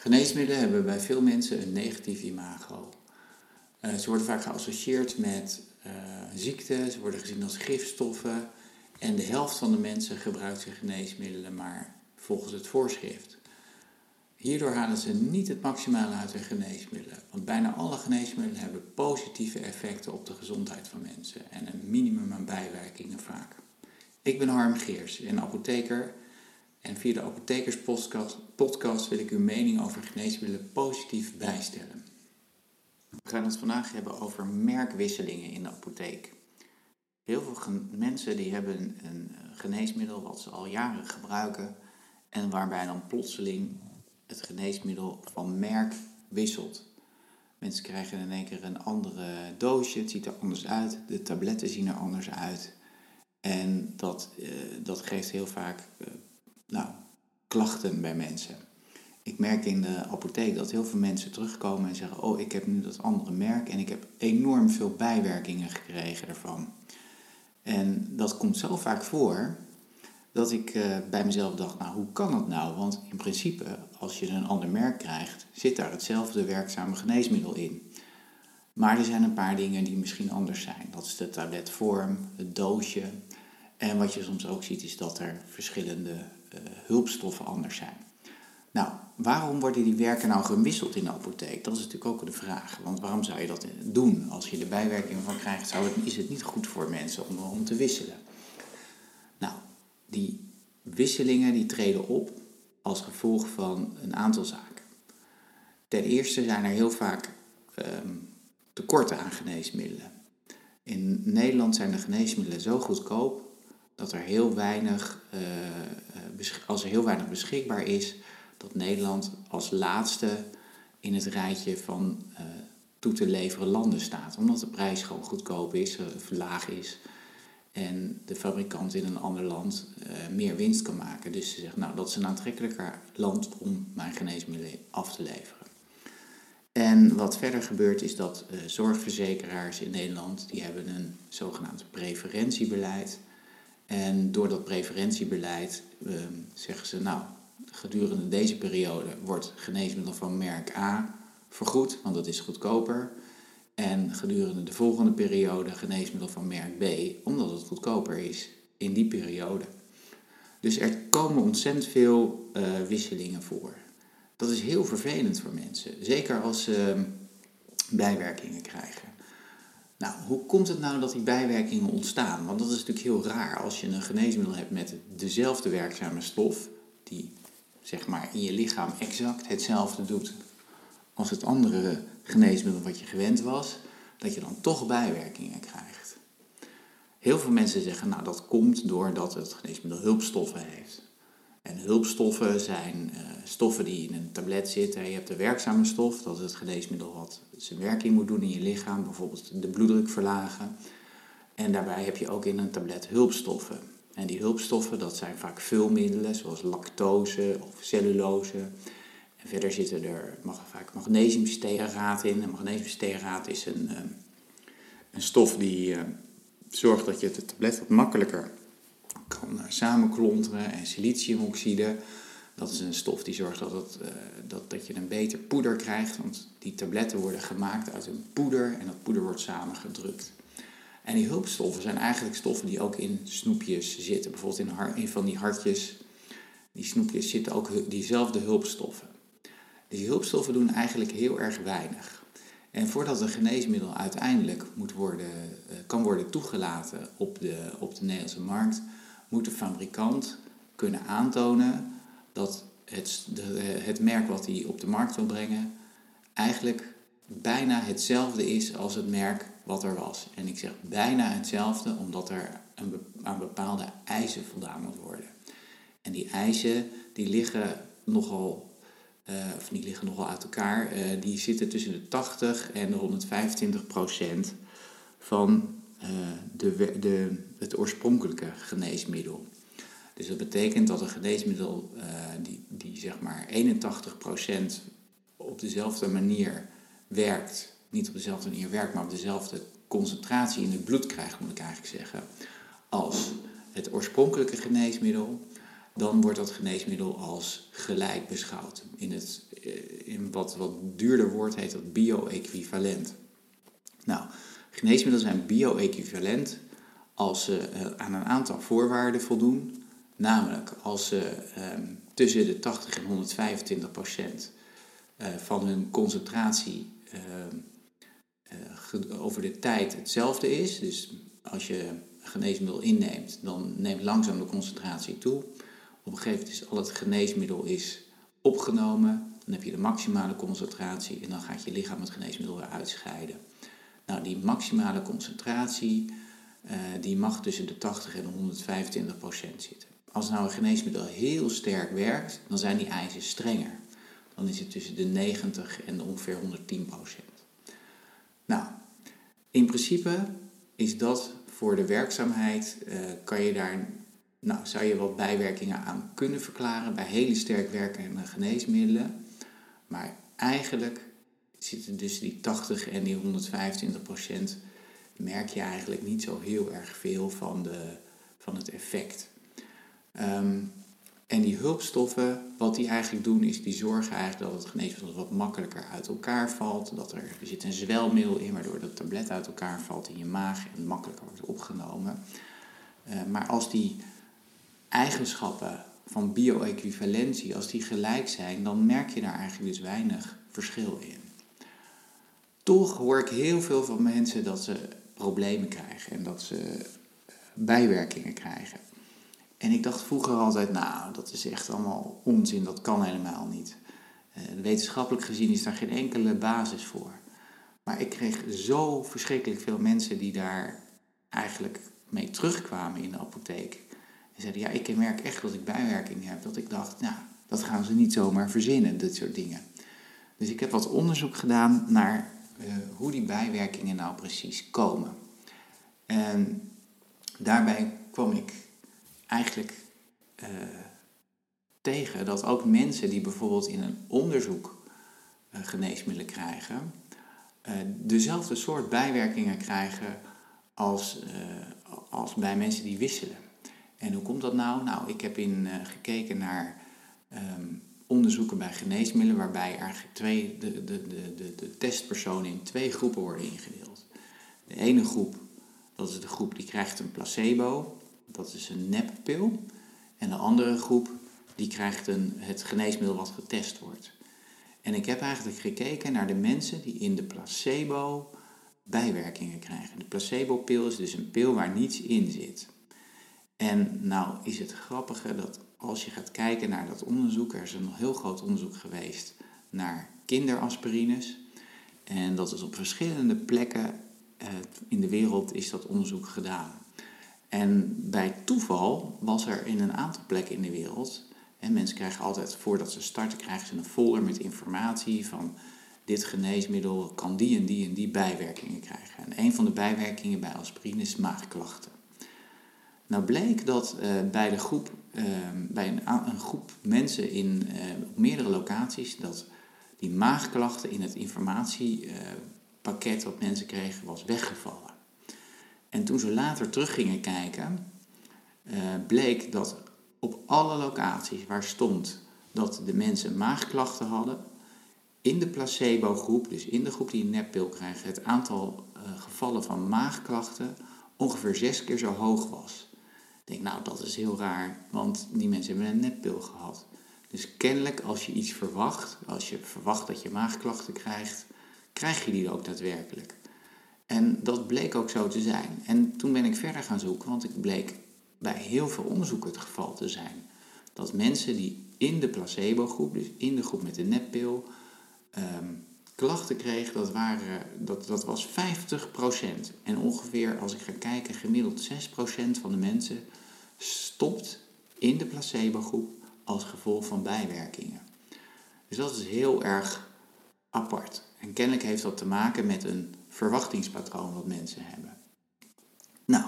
Geneesmiddelen hebben bij veel mensen een negatief imago. Uh, ze worden vaak geassocieerd met uh, ziekte, ze worden gezien als gifstoffen. En de helft van de mensen gebruikt ze geneesmiddelen maar volgens het voorschrift. Hierdoor halen ze niet het maximale uit hun geneesmiddelen. Want bijna alle geneesmiddelen hebben positieve effecten op de gezondheid van mensen en een minimum aan bijwerkingen vaak. Ik ben Harm Geers, een apotheker. En via de Apothekerspodcast wil ik uw mening over geneesmiddelen positief bijstellen. We gaan het vandaag hebben over merkwisselingen in de apotheek. Heel veel mensen die hebben een geneesmiddel wat ze al jaren gebruiken en waarbij dan plotseling het geneesmiddel van merk wisselt. Mensen krijgen in één keer een andere doosje, het ziet er anders uit, de tabletten zien er anders uit. En dat, uh, dat geeft heel vaak uh, nou, klachten bij mensen. Ik merk in de apotheek dat heel veel mensen terugkomen en zeggen: Oh, ik heb nu dat andere merk en ik heb enorm veel bijwerkingen gekregen ervan. En dat komt zo vaak voor dat ik uh, bij mezelf dacht: Nou, hoe kan dat nou? Want in principe, als je een ander merk krijgt, zit daar hetzelfde werkzame geneesmiddel in. Maar er zijn een paar dingen die misschien anders zijn. Dat is de tabletvorm, het doosje. En wat je soms ook ziet, is dat er verschillende hulpstoffen anders zijn. Nou, waarom worden die werken nou gewisseld in de apotheek? Dat is natuurlijk ook de vraag. Want waarom zou je dat doen? Als je er bijwerkingen van krijgt, zou het, is het niet goed voor mensen om, om te wisselen. Nou, die wisselingen die treden op als gevolg van een aantal zaken. Ten eerste zijn er heel vaak um, tekorten aan geneesmiddelen. In Nederland zijn de geneesmiddelen zo goedkoop dat er heel weinig, uh, als er heel weinig beschikbaar is, dat Nederland als laatste in het rijtje van uh, toe te leveren landen staat. Omdat de prijs gewoon goedkoop is, laag is. En de fabrikant in een ander land meer winst kan maken. Dus ze zegt, nou dat is een aantrekkelijker land om mijn geneesmiddelen af te leveren. En wat verder gebeurt is dat zorgverzekeraars in Nederland, die hebben een zogenaamd preferentiebeleid en door dat preferentiebeleid uh, zeggen ze, nou, gedurende deze periode wordt geneesmiddel van merk A vergoed, want dat is goedkoper. En gedurende de volgende periode geneesmiddel van merk B, omdat het goedkoper is in die periode. Dus er komen ontzettend veel uh, wisselingen voor. Dat is heel vervelend voor mensen, zeker als ze ehm, bijwerkingen krijgen. Nou, hoe komt het nou dat die bijwerkingen ontstaan? Want dat is natuurlijk heel raar als je een geneesmiddel hebt met dezelfde werkzame stof, die zeg maar in je lichaam exact hetzelfde doet als het andere geneesmiddel wat je gewend was, dat je dan toch bijwerkingen krijgt. Heel veel mensen zeggen, nou dat komt doordat het geneesmiddel hulpstoffen heeft. En hulpstoffen zijn uh, stoffen die in een tablet zitten. Je hebt de werkzame stof, dat is het geneesmiddel wat zijn werking moet doen in je lichaam, bijvoorbeeld de bloeddruk verlagen. En daarbij heb je ook in een tablet hulpstoffen. En die hulpstoffen, dat zijn vaak vulmiddelen, zoals lactose of cellulose. En verder zitten er vaak magnesiumstearaat in. En magnesiumstearaat is een, uh, een stof die uh, zorgt dat je het tablet wat makkelijker kan uh, samenklonteren. En siliciumoxide, dat is een stof die zorgt dat, het, dat, dat je een beter poeder krijgt. Want die tabletten worden gemaakt uit een poeder en dat poeder wordt samengedrukt. En die hulpstoffen zijn eigenlijk stoffen die ook in snoepjes zitten. Bijvoorbeeld in een van die hartjes, die snoepjes zitten ook diezelfde hulpstoffen. Die hulpstoffen doen eigenlijk heel erg weinig. En voordat een geneesmiddel uiteindelijk moet worden, eh, kan worden toegelaten op de, op de Nederlandse markt, moet de fabrikant kunnen aantonen dat het, de, het merk wat hij op de markt wil brengen eigenlijk bijna hetzelfde is als het merk wat er was. En ik zeg bijna hetzelfde omdat er een, aan bepaalde eisen voldaan moet worden. En die eisen die liggen nogal, uh, of die liggen nogal uit elkaar. Uh, die zitten tussen de 80 en de 125 procent van de, de, het oorspronkelijke geneesmiddel. Dus dat betekent dat een geneesmiddel die, die zeg maar 81 procent op dezelfde manier werkt, niet op dezelfde manier werkt, maar op dezelfde concentratie in het bloed krijgt, moet ik eigenlijk zeggen, als het oorspronkelijke geneesmiddel, dan wordt dat geneesmiddel als gelijk beschouwd. In het, eh, in wat, wat duurder woord heet dat bio-equivalent. Nou, geneesmiddelen zijn bio-equivalent als ze uh, aan een aantal voorwaarden voldoen. Namelijk als ze ehm, tussen de 80 en 125 procent uh, van hun concentratie ehm, uh, over de tijd hetzelfde is. Dus als je geneesmiddel inneemt, dan neemt langzaam de concentratie toe. Op een gegeven moment is al het geneesmiddel is opgenomen, dan heb je de maximale concentratie en dan gaat je lichaam het geneesmiddel weer uitscheiden. Nou, die maximale concentratie uh, die mag tussen de 80 en de 125 procent zitten. Als nou een geneesmiddel heel sterk werkt, dan zijn die eisen strenger. Dan is het tussen de 90 en ongeveer 110 procent. Nou, in principe is dat voor de werkzaamheid, uh, kan je daar, nou, zou je wat bijwerkingen aan kunnen verklaren bij hele sterk werkende geneesmiddelen. Maar eigenlijk zitten dus die 80 en die 125 procent, merk je eigenlijk niet zo heel erg veel van, de, van het effect. Um, en die hulpstoffen, wat die eigenlijk doen, is die zorgen eigenlijk dat het geneesmiddel wat makkelijker uit elkaar valt. Dat er, zit een zwelmiddel in, waardoor dat tablet uit elkaar valt in je maag en makkelijker wordt opgenomen. Uh, maar als die eigenschappen van bio-equivalentie, als die gelijk zijn, dan merk je daar eigenlijk dus weinig verschil in. Toch hoor ik heel veel van mensen dat ze problemen krijgen en dat ze bijwerkingen krijgen. En ik dacht vroeger altijd, nou, dat is echt allemaal onzin, dat kan helemaal niet. Uh, wetenschappelijk gezien is daar geen enkele basis voor. Maar ik kreeg zo verschrikkelijk veel mensen die daar eigenlijk mee terugkwamen in de apotheek. En zeiden, ja, ik merk echt dat ik bijwerkingen heb. Dat ik dacht, nou, dat gaan ze niet zomaar verzinnen, dit soort dingen. Dus ik heb wat onderzoek gedaan naar hoe die bijwerkingen nou precies komen. En daarbij kwam ik eigenlijk uh, tegen dat ook mensen die bijvoorbeeld in een onderzoek uh, geneesmiddelen krijgen, dezelfde soort bijwerkingen krijgen als, als bij mensen die wisselen. En hoe komt dat nou? Nou, ik heb in, gekeken naar um, onderzoeken bij geneesmiddelen waarbij eigenlijk twee, de, de, de, de, testpersonen in twee groepen worden ingedeeld. De ene groep, dat is de groep die krijgt een placebo dat is een neppil. En de andere groep die krijgt een, het geneesmiddel wat getest wordt. En ik heb eigenlijk gekeken naar de mensen die in de placebo bijwerkingen krijgen. De placebo-pil is dus een pil waar niets in zit. En nou is het grappige dat als je gaat kijken naar dat onderzoek, er is een heel groot onderzoek geweest naar kinderaspirines. En dat is op verschillende plekken eh, in de wereld is dat onderzoek gedaan. En bij toeval was er in een aantal plekken in de wereld, en mensen krijgen altijd voordat ze starten, krijgen ze een folder met informatie van dit geneesmiddel kan die en die en die bijwerkingen krijgen. En een van de bijwerkingen bij aspirine is maagklachten. Nou bleek dat uh, bij, de groep, uh, bij een, een, groep mensen in, op meerdere locaties, dat die maagklachten in het informatiepakket wat mensen kregen was weggevallen. En toen ze later terug gingen kijken, bleek dat op alle locaties waar stond dat de mensen maagklachten hadden, in de placebo-groep, dus in de groep die een neppil krijgt, het aantal gevallen van maagklachten ongeveer zes keer zo hoog was. Ik denk, nou, dat is heel raar, want die mensen hebben een neppil gehad. Dus kennelijk, als je iets verwacht, als je verwacht dat je maagklachten krijgt, krijg je die ook daadwerkelijk. En dat bleek ook zo te zijn. En toen ben ik verder gaan zoeken, want ik bleek bij heel veel onderzoeken het geval te zijn. Dat mensen die in de placebo-groep, dus in de groep met de neppil, um, klachten kregen, dat, waren, dat, dat was 50%. En ongeveer, als ik ga kijken, gemiddeld 6% van de mensen stopt in de placebo-groep als gevolg van bijwerkingen. Dus dat is heel erg apart. En kennelijk heeft dat te maken met een verwachtingspatroon wat mensen hebben. Nou,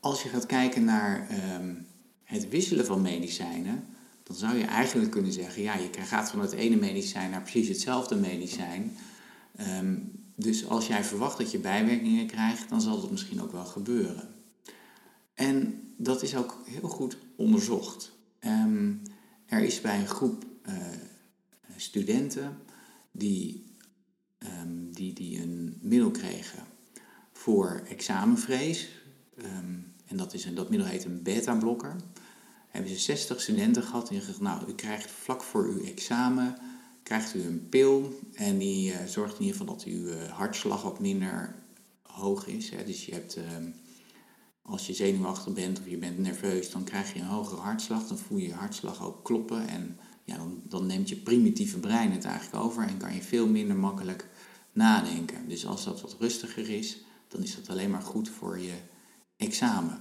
als je gaat kijken naar ehm, het wisselen van medicijnen, dan zou je eigenlijk kunnen zeggen, ja, je gaat van het ene medicijn naar precies hetzelfde medicijn. Ehm, dus als jij verwacht dat je bijwerkingen krijgt, dan zal dat misschien ook wel gebeuren. En dat is ook heel goed onderzocht. Um, er is bij een groep uh, studenten die, ehm, die, die een middel kregen voor examenvrees. Ehm, en dat, is dat middel heet een beta-blokker. Hebben ze 60 studenten gehad en gezegd, nou, u krijgt vlak voor uw examen krijgt u een pil en die uh, zorgt in ieder geval dat uw uh, hartslag wat minder hoog is. Hè. Dus je hebt, ehm, als je zenuwachtig bent of je bent nerveus, dan krijg je een hogere hartslag. Dan voel je je hartslag ook kloppen en ja, dan, dan neemt je primitieve brein het eigenlijk over en kan je veel minder makkelijk nadenken. Dus als dat wat rustiger is, dan is dat alleen maar goed voor je examen.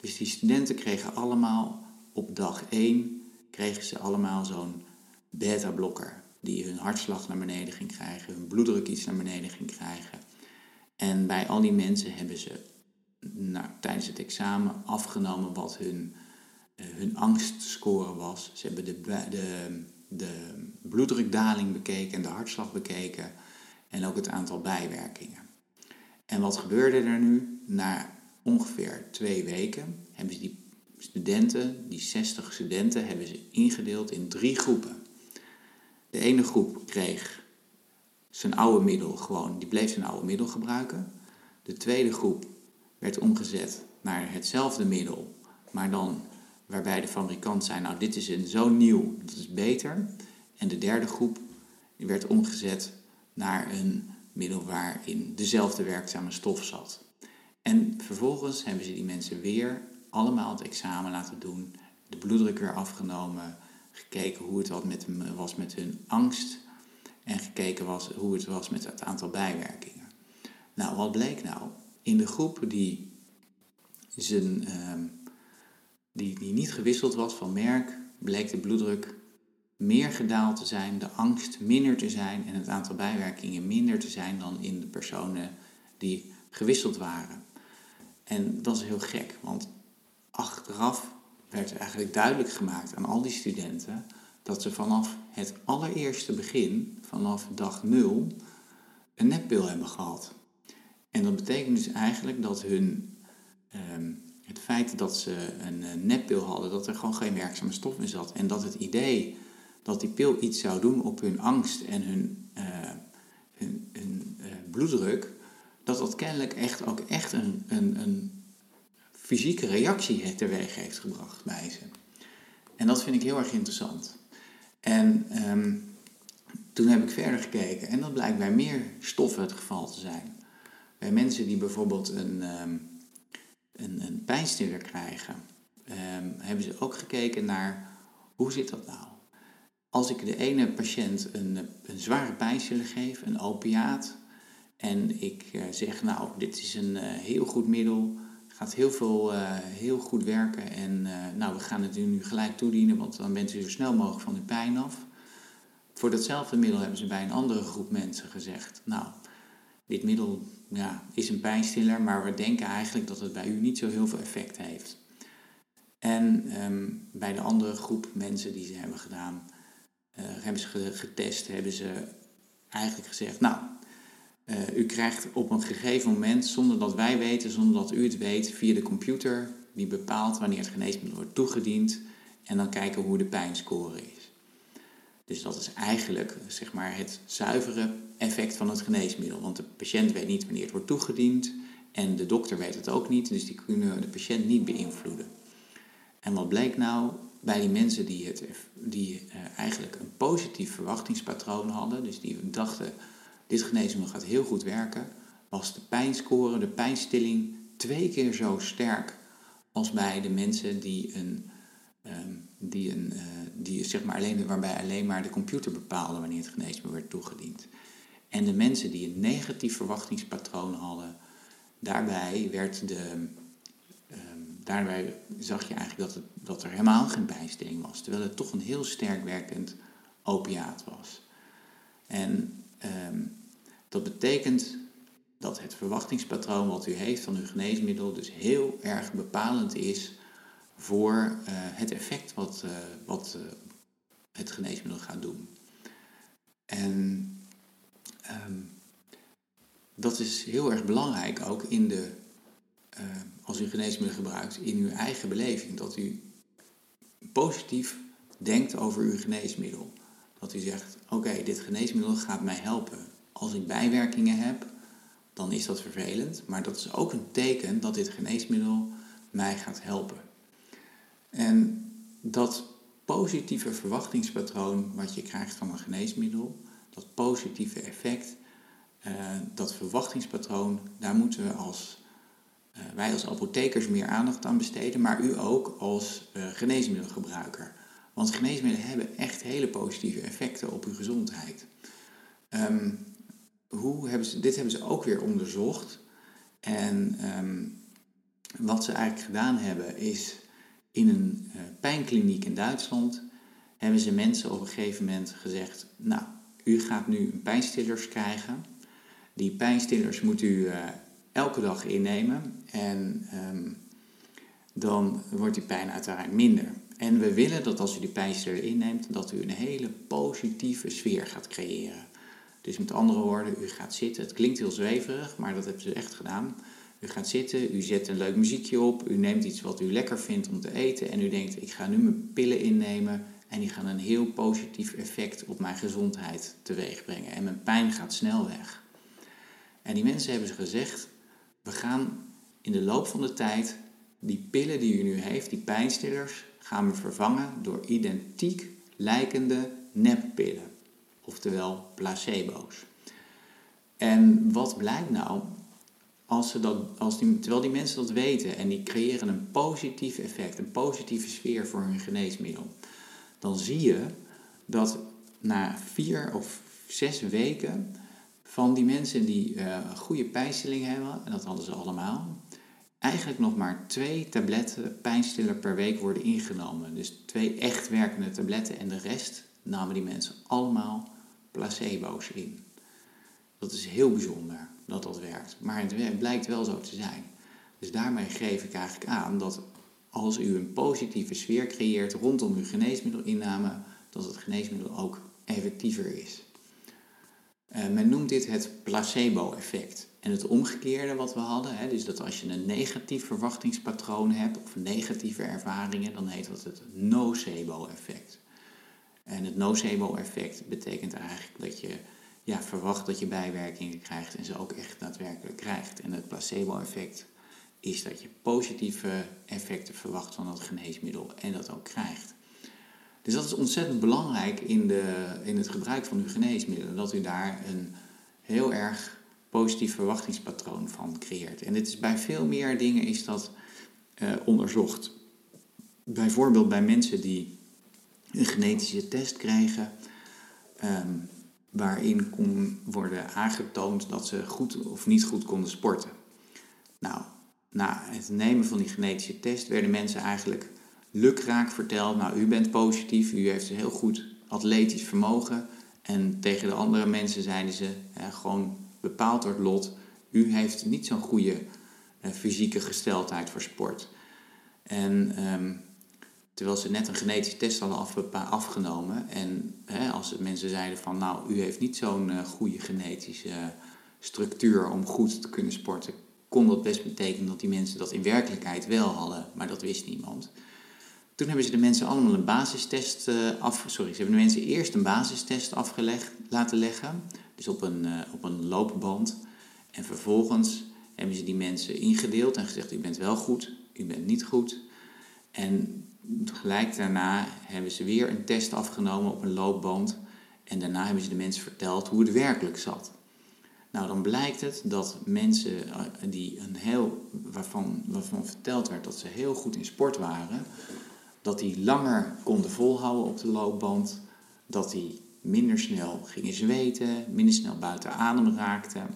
Dus die studenten kregen allemaal op dag 1 kregen ze allemaal zo'n beta-blokker die hun hartslag naar beneden ging krijgen, hun bloeddruk iets naar beneden ging krijgen. En bij al die mensen hebben ze nou, tijdens het examen afgenomen wat hun, uh, hun angstscore was. Ze hebben de, de, de bloeddrukdaling bekeken en de hartslag bekeken en ook het aantal bijwerkingen. En wat gebeurde er nu? Na ongeveer twee weken hebben ze die studenten, die 60 studenten, hebben ze ingedeeld in drie groepen. De ene groep kreeg zijn oude middel gewoon, die bleef zijn oude middel gebruiken. De tweede groep werd omgezet naar hetzelfde middel, maar dan waarbij de fabrikant zei, nou dit is een zo nieuw, dat is beter. En de derde groep werd omgezet naar een middel waarin dezelfde werkzame stof zat. En vervolgens hebben ze die mensen weer allemaal het examen laten doen, de bloeddruk weer afgenomen, gekeken hoe het was met, was met hun angst en gekeken was hoe het was met het aantal bijwerkingen. Nou, wat bleek nou? In de groep die, ehm, die, die niet gewisseld was van merk, bleek de bloeddruk meer gedaald te zijn, de angst minder te zijn en het aantal bijwerkingen minder te zijn dan in de personen die gewisseld waren. En dat is heel gek, want achteraf werd eigenlijk duidelijk gemaakt aan al die studenten dat ze vanaf het allereerste begin, vanaf dag nul, een neppil hebben gehad. En dat betekent dus eigenlijk dat hun, ehm, het feit dat ze een uh, neppil hadden, dat er gewoon geen werkzame stof in zat. En dat het idee dat die pil iets zou doen op hun angst en hun, uh, hun, uh, bloeddruk, dat dat kennelijk echt ook echt een, een, een fysieke reactie teweeg heeft gebracht bij ze. En dat vind ik heel erg interessant. En ehm, toen heb ik verder gekeken en dat blijkt bij meer stoffen het geval te zijn. Bij mensen die bijvoorbeeld een, um, een, een pijnstiller krijgen, ehm, hebben ze ook gekeken naar hoe zit dat nou? Als ik de ene patiënt een, een zware pijnstiller geef, een opiaat, en ik uh, zeg, nou, dit is een uh, heel goed middel, gaat heel veel, uh, heel goed werken. En uh, nou, we gaan het nu gelijk toedienen, want dan bent u zo snel mogelijk van uw pijn af. Voor datzelfde middel hebben ze bij een andere groep mensen gezegd, nou, dit middel ja, is een pijnstiller, maar we denken eigenlijk dat het bij u niet zo heel veel effect heeft. En um, bij de andere groep mensen die ze hebben gedaan, uh, hebben ze getest, hebben ze eigenlijk gezegd, nou, uh, u krijgt op een gegeven moment, zonder dat wij weten, zonder dat u het weet, via de computer, die bepaalt wanneer het geneesmiddel wordt toegediend, en dan kijken hoe de pijnscore is. Dus dat is eigenlijk zeg maar, het zuivere effect van het geneesmiddel. Want de patiënt weet niet wanneer het wordt toegediend en de dokter weet het ook niet, dus die kunnen de patiënt niet beïnvloeden. En wat bleek nou bij die mensen die, het, die uh, eigenlijk een positief verwachtingspatroon hadden, dus die dachten dit geneesmiddel gaat heel goed werken, was de pijnscore, de pijnstilling, twee keer zo sterk als bij de mensen die een, um, die een uh, die zeg maar alleen, waarbij alleen maar de computer bepaalde wanneer het geneesmiddel werd toegediend. En de mensen die een negatief verwachtingspatroon hadden, daarbij werd de, um, daarbij zag je eigenlijk dat, het, dat er helemaal geen pijnstilling was, terwijl het toch een heel sterk werkend opiaat was. En um, dat betekent dat het verwachtingspatroon wat u heeft van uw geneesmiddel dus heel erg bepalend is voor uh, het effect wat, uh, wat uh, het geneesmiddel gaat doen. En um, dat is heel erg belangrijk ook in de, als u geneesmiddel gebruikt, in uw eigen beleving. Dat u positief denkt over uw geneesmiddel. Dat u zegt, oké, dit geneesmiddel gaat mij helpen. Als ik bijwerkingen heb, dan is dat vervelend. Maar dat is ook een teken dat dit geneesmiddel mij gaat helpen. En dat positieve verwachtingspatroon wat je krijgt van een geneesmiddel, dat positieve effect, uh, dat verwachtingspatroon, daar moeten we als, uh, wij als apothekers meer aandacht aan besteden, maar u ook als uh, geneesmiddelgebruiker. Want geneesmiddelen hebben echt hele positieve effecten op uw gezondheid. Um, hoe hebben ze, dit hebben ze ook weer onderzocht. En um, wat ze eigenlijk gedaan hebben is in een uh, pijnkliniek in Duitsland hebben ze mensen op een gegeven moment gezegd: Nou, u gaat nu pijnstillers krijgen. Die pijnstillers moet u uh, elke dag innemen en um, dan wordt die pijn uiteraard minder. En we willen dat als u die pijnstiller inneemt, dat u een hele positieve sfeer gaat creëren. Dus met andere woorden, u gaat zitten. Het klinkt heel zweverig, maar dat hebben ze echt gedaan. U gaat zitten, u zet een leuk muziekje op, u neemt iets wat u lekker vindt om te eten en u denkt, ik ga nu mijn pillen innemen en die gaan een heel positief effect op mijn gezondheid teweeg brengen. En mijn pijn gaat snel weg. En die mensen hebben ze gezegd, we gaan in de loop van de tijd die pillen die u nu heeft, die pijnstillers, gaan we vervangen door identiek lijkende neppillen. Oftewel placebo's. En wat blijkt nou? Als ze dat, als die, terwijl die mensen dat weten en die creëren een positief effect, een positieve sfeer voor hun geneesmiddel, dan zie je dat na vier of zes weken van die mensen die uh, goede pijnstilling hebben, en dat hadden ze allemaal, eigenlijk nog maar twee tabletten pijnstiller per week worden ingenomen. Dus twee echt werkende tabletten en de rest namen die mensen allemaal placebo's in. Dat is heel bijzonder dat dat werkt. Maar het blijkt wel zo te zijn. Dus daarmee geef ik eigenlijk aan dat als u een positieve sfeer creëert rondom uw geneesmiddelinname, dat het geneesmiddel ook effectiever is. Uh, men noemt dit het placebo-effect. En het omgekeerde wat we hadden, hè, dus dat als je een negatief verwachtingspatroon hebt of negatieve ervaringen, dan heet dat het nocebo-effect. En het nocebo-effect betekent eigenlijk dat je ja, verwacht dat je bijwerkingen krijgt en ze ook echt daadwerkelijk krijgt. En het placebo-effect is dat je positieve effecten verwacht van dat geneesmiddel en dat ook krijgt. Dus dat is ontzettend belangrijk in, de, in het gebruik van uw geneesmiddelen, dat u daar een heel erg positief verwachtingspatroon van creëert. En dit is bij veel meer dingen is dat uh, onderzocht. Bijvoorbeeld bij mensen die een genetische test krijgen, um, waarin kon worden aangetoond dat ze goed of niet goed konden sporten. Nou, na het nemen van die genetische test werden mensen eigenlijk lukraak verteld, nou u bent positief, u heeft een heel goed atletisch vermogen. En tegen de andere mensen zeiden ze, gewoon bepaald door het lot, u heeft niet zo'n goede uh, fysieke gesteldheid voor sport. En um, terwijl ze net een genetische test hadden afgenomen en hè, als mensen zeiden van, nou u heeft niet zo'n uh, goede genetische structuur om goed te kunnen sporten, kon dat best betekenen dat die mensen dat in werkelijkheid wel hadden, maar dat wist niemand. Toen hebben ze de mensen allemaal een basistest uh, af... Sorry, ze hebben de mensen eerst een basistest afgelegd, laten leggen. Dus op een, uh, op een loopband. En vervolgens hebben ze die mensen ingedeeld en gezegd... u bent wel goed, u bent niet goed. En gelijk daarna hebben ze weer een test afgenomen op een loopband. En daarna hebben ze de mensen verteld hoe het werkelijk zat. Nou, dan blijkt het dat mensen eh, die een heel, waarvan, waarvan verteld werd dat ze heel goed in sport waren, dat die langer konden volhouden op de loopband, dat die minder snel gingen zweten, minder snel buiten adem raakten.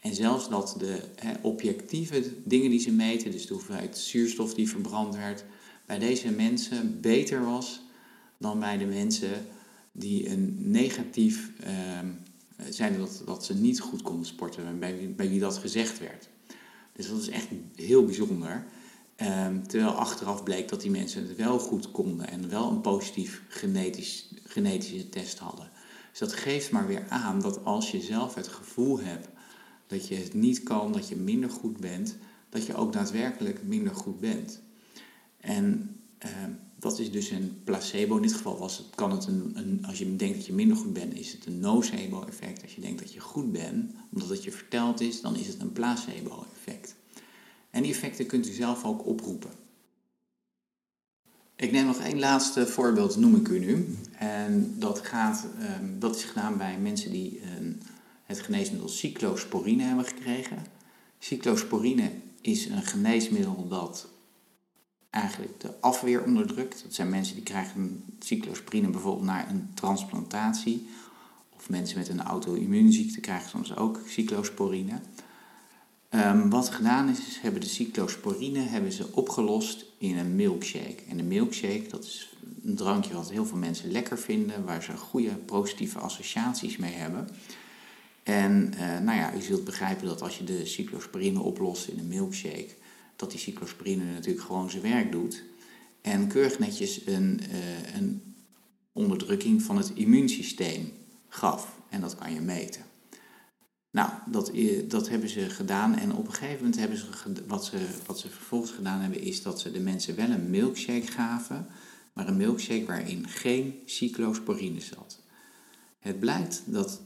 En zelfs dat de objectieve dingen die ze meten, dus de hoeveelheid zuurstof die verbrand werd, bij deze mensen beter was dan bij de mensen die een negatief uh, zeiden dat, dat ze niet goed konden sporten, bij, bij wie dat gezegd werd. Dus dat is echt heel bijzonder. Um, terwijl achteraf bleek dat die mensen het wel goed konden en wel een positief genetisch, genetische test hadden. Dus dat geeft maar weer aan dat als je zelf het gevoel hebt dat je het niet kan, dat je minder goed bent, dat je ook daadwerkelijk minder goed bent. En uh, dat is dus een placebo. In dit geval was het, kan het een, een, als je denkt dat je minder goed bent, is het een nocebo-effect. Als je denkt dat je goed bent, omdat het je verteld is, dan is het een placebo-effect. En die effecten kunt u zelf ook oproepen. Ik neem nog één laatste voorbeeld, noem ik u nu. En dat, gaat, um, dat is gedaan bij mensen die het geneesmiddel cyclosporine hebben gekregen. Cyclosporine is een geneesmiddel dat eigenlijk de afweer onderdrukt. Dat zijn mensen die krijgen cyclosporine bijvoorbeeld na een transplantatie. Of mensen met een auto-immuunziekte krijgen soms ook cyclosporine. Um, wat gedaan is, is hebben de cyclosporine hebben ze opgelost in een milkshake. En een milkshake, dat is een drankje wat heel veel mensen lekker vinden, waar ze goede positieve associaties mee hebben. En uh, nou ja, u zult begrijpen dat als je de cyclosporine oplost in een milkshake, dat die cyclosporine natuurlijk gewoon zijn werk doet. En keurig netjes een, uh, een onderdrukking van het immuunsysteem gaf. En dat kan je meten. Nou, dat, dat hebben ze gedaan en op een gegeven moment hebben ze, wat ze, wat ze vervolgens gedaan hebben, is dat ze de mensen wel een milkshake gaven, maar een milkshake waarin geen cyclosporine zat. Het blijkt dat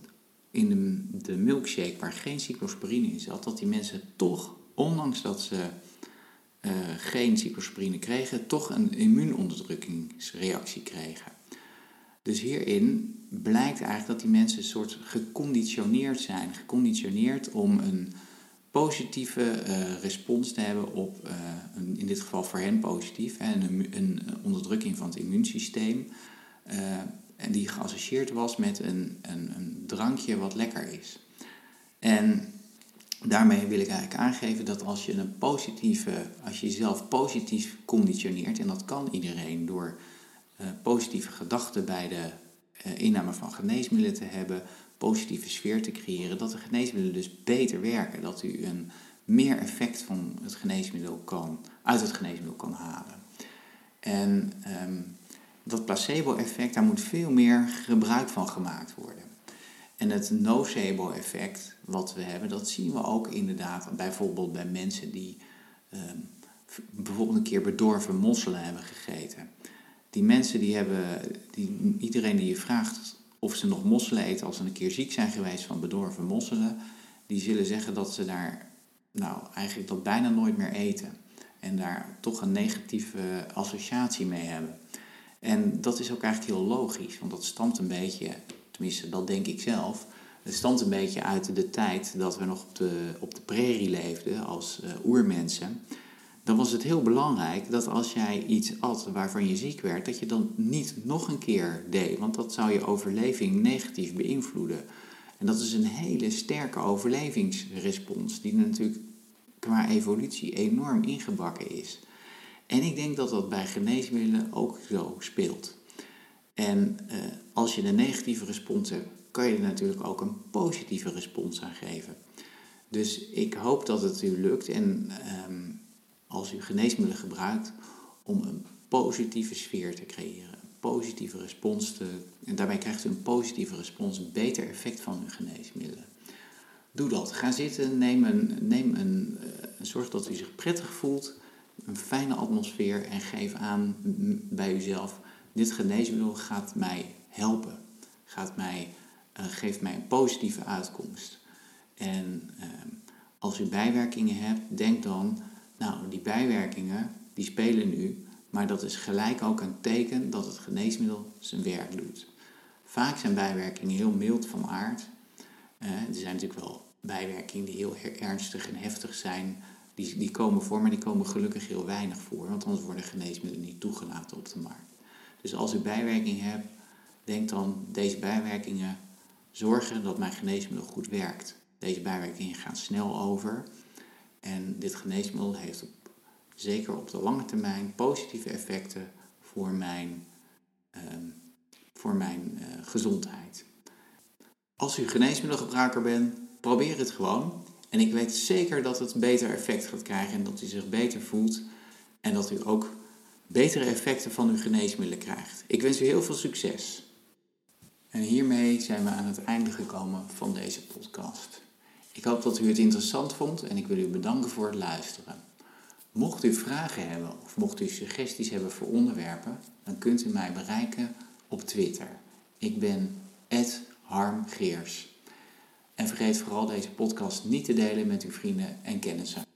in de, de milkshake waar geen cyclosporine in zat, dat die mensen toch, ondanks dat ze uh, geen cyclosporine kregen, toch een immuunonderdrukkingsreactie kregen. Dus hierin blijkt eigenlijk dat die mensen een soort geconditioneerd zijn. Geconditioneerd om een positieve uh, respons te hebben op, uh, een, in dit geval voor hen positief, een, een, onderdrukking van het immuunsysteem. En die geassocieerd was met een, een, een drankje wat lekker is. En daarmee wil ik eigenlijk aangeven dat als je een positieve, als je jezelf positief conditioneert, en dat kan iedereen door uh, positieve gedachten bij de uh, inname van geneesmiddelen te hebben, positieve sfeer te creëren, dat de geneesmiddelen dus beter werken, dat u een meer effect van het geneesmiddel kan, uit het geneesmiddel kan halen. En um, dat placebo-effect, daar moet veel meer gebruik van gemaakt worden. En het nocebo-effect wat we hebben, dat zien we ook inderdaad bijvoorbeeld bij mensen die um, bijvoorbeeld een keer bedorven mosselen hebben gegeten. Die mensen die hebben, die, iedereen die je vraagt of ze nog mosselen eten als ze een keer ziek zijn geweest van bedorven mosselen, die zullen zeggen dat ze daar nou eigenlijk dat bijna nooit meer eten. En daar toch een negatieve associatie mee hebben. En dat is ook eigenlijk heel logisch, want dat stamt een beetje, tenminste dat denk ik zelf, het stamt een beetje uit de tijd dat we nog op de, op de prairie leefden als uh, oermensen. Dan was het heel belangrijk dat als jij iets at waarvan je ziek werd, dat je dan niet nog een keer deed, want dat zou je overleving negatief beïnvloeden. En dat is een hele sterke overlevingsrespons, die natuurlijk qua evolutie enorm ingebakken is. En ik denk dat dat bij geneesmiddelen ook zo speelt. En uh, als je een negatieve respons hebt, kan je er natuurlijk ook een positieve respons aan geven. Dus ik hoop dat het u lukt en um, als u geneesmiddelen gebruikt om een positieve sfeer te creëren, een positieve respons te, en daarbij krijgt u een positieve respons, een beter effect van uw geneesmiddelen. Doe dat. Ga zitten, neem een, neem een, uh, zorg dat u zich prettig voelt een fijne atmosfeer en geef aan bij uzelf, dit geneesmiddel gaat mij helpen, gaat mij, uh, geeft mij een positieve uitkomst. En uh, als u bijwerkingen hebt, denk dan, nou die bijwerkingen die spelen nu, maar dat is gelijk ook een teken dat het geneesmiddel zijn werk doet. Vaak zijn bijwerkingen heel mild van aard. Uh, er zijn natuurlijk wel bijwerkingen die heel ernstig en heftig zijn, die, die komen voor, maar die komen gelukkig heel weinig voor, want anders worden geneesmiddelen niet toegelaten op de markt. Dus als u bijwerking hebt, denk dan deze bijwerkingen zorgen dat mijn geneesmiddel goed werkt. Deze bijwerkingen gaan snel over en dit geneesmiddel heeft zeker op de lange termijn positieve effecten voor mijn, uh, voor mijn uh, gezondheid. Als u geneesmiddelgebruiker bent, probeer het gewoon. En ik weet zeker dat het beter effect gaat krijgen en dat u zich beter voelt en dat u ook betere effecten van uw geneesmiddelen krijgt. Ik wens u heel veel succes. En hiermee zijn we aan het einde gekomen van deze podcast. Ik hoop dat u het interessant vond en ik wil u bedanken voor het luisteren. Mocht u vragen hebben of mocht u suggesties hebben voor onderwerpen, dan kunt u mij bereiken op Twitter. Ik ben harmgeers. En vergeet vooral deze podcast niet te delen met uw vrienden en kennissen.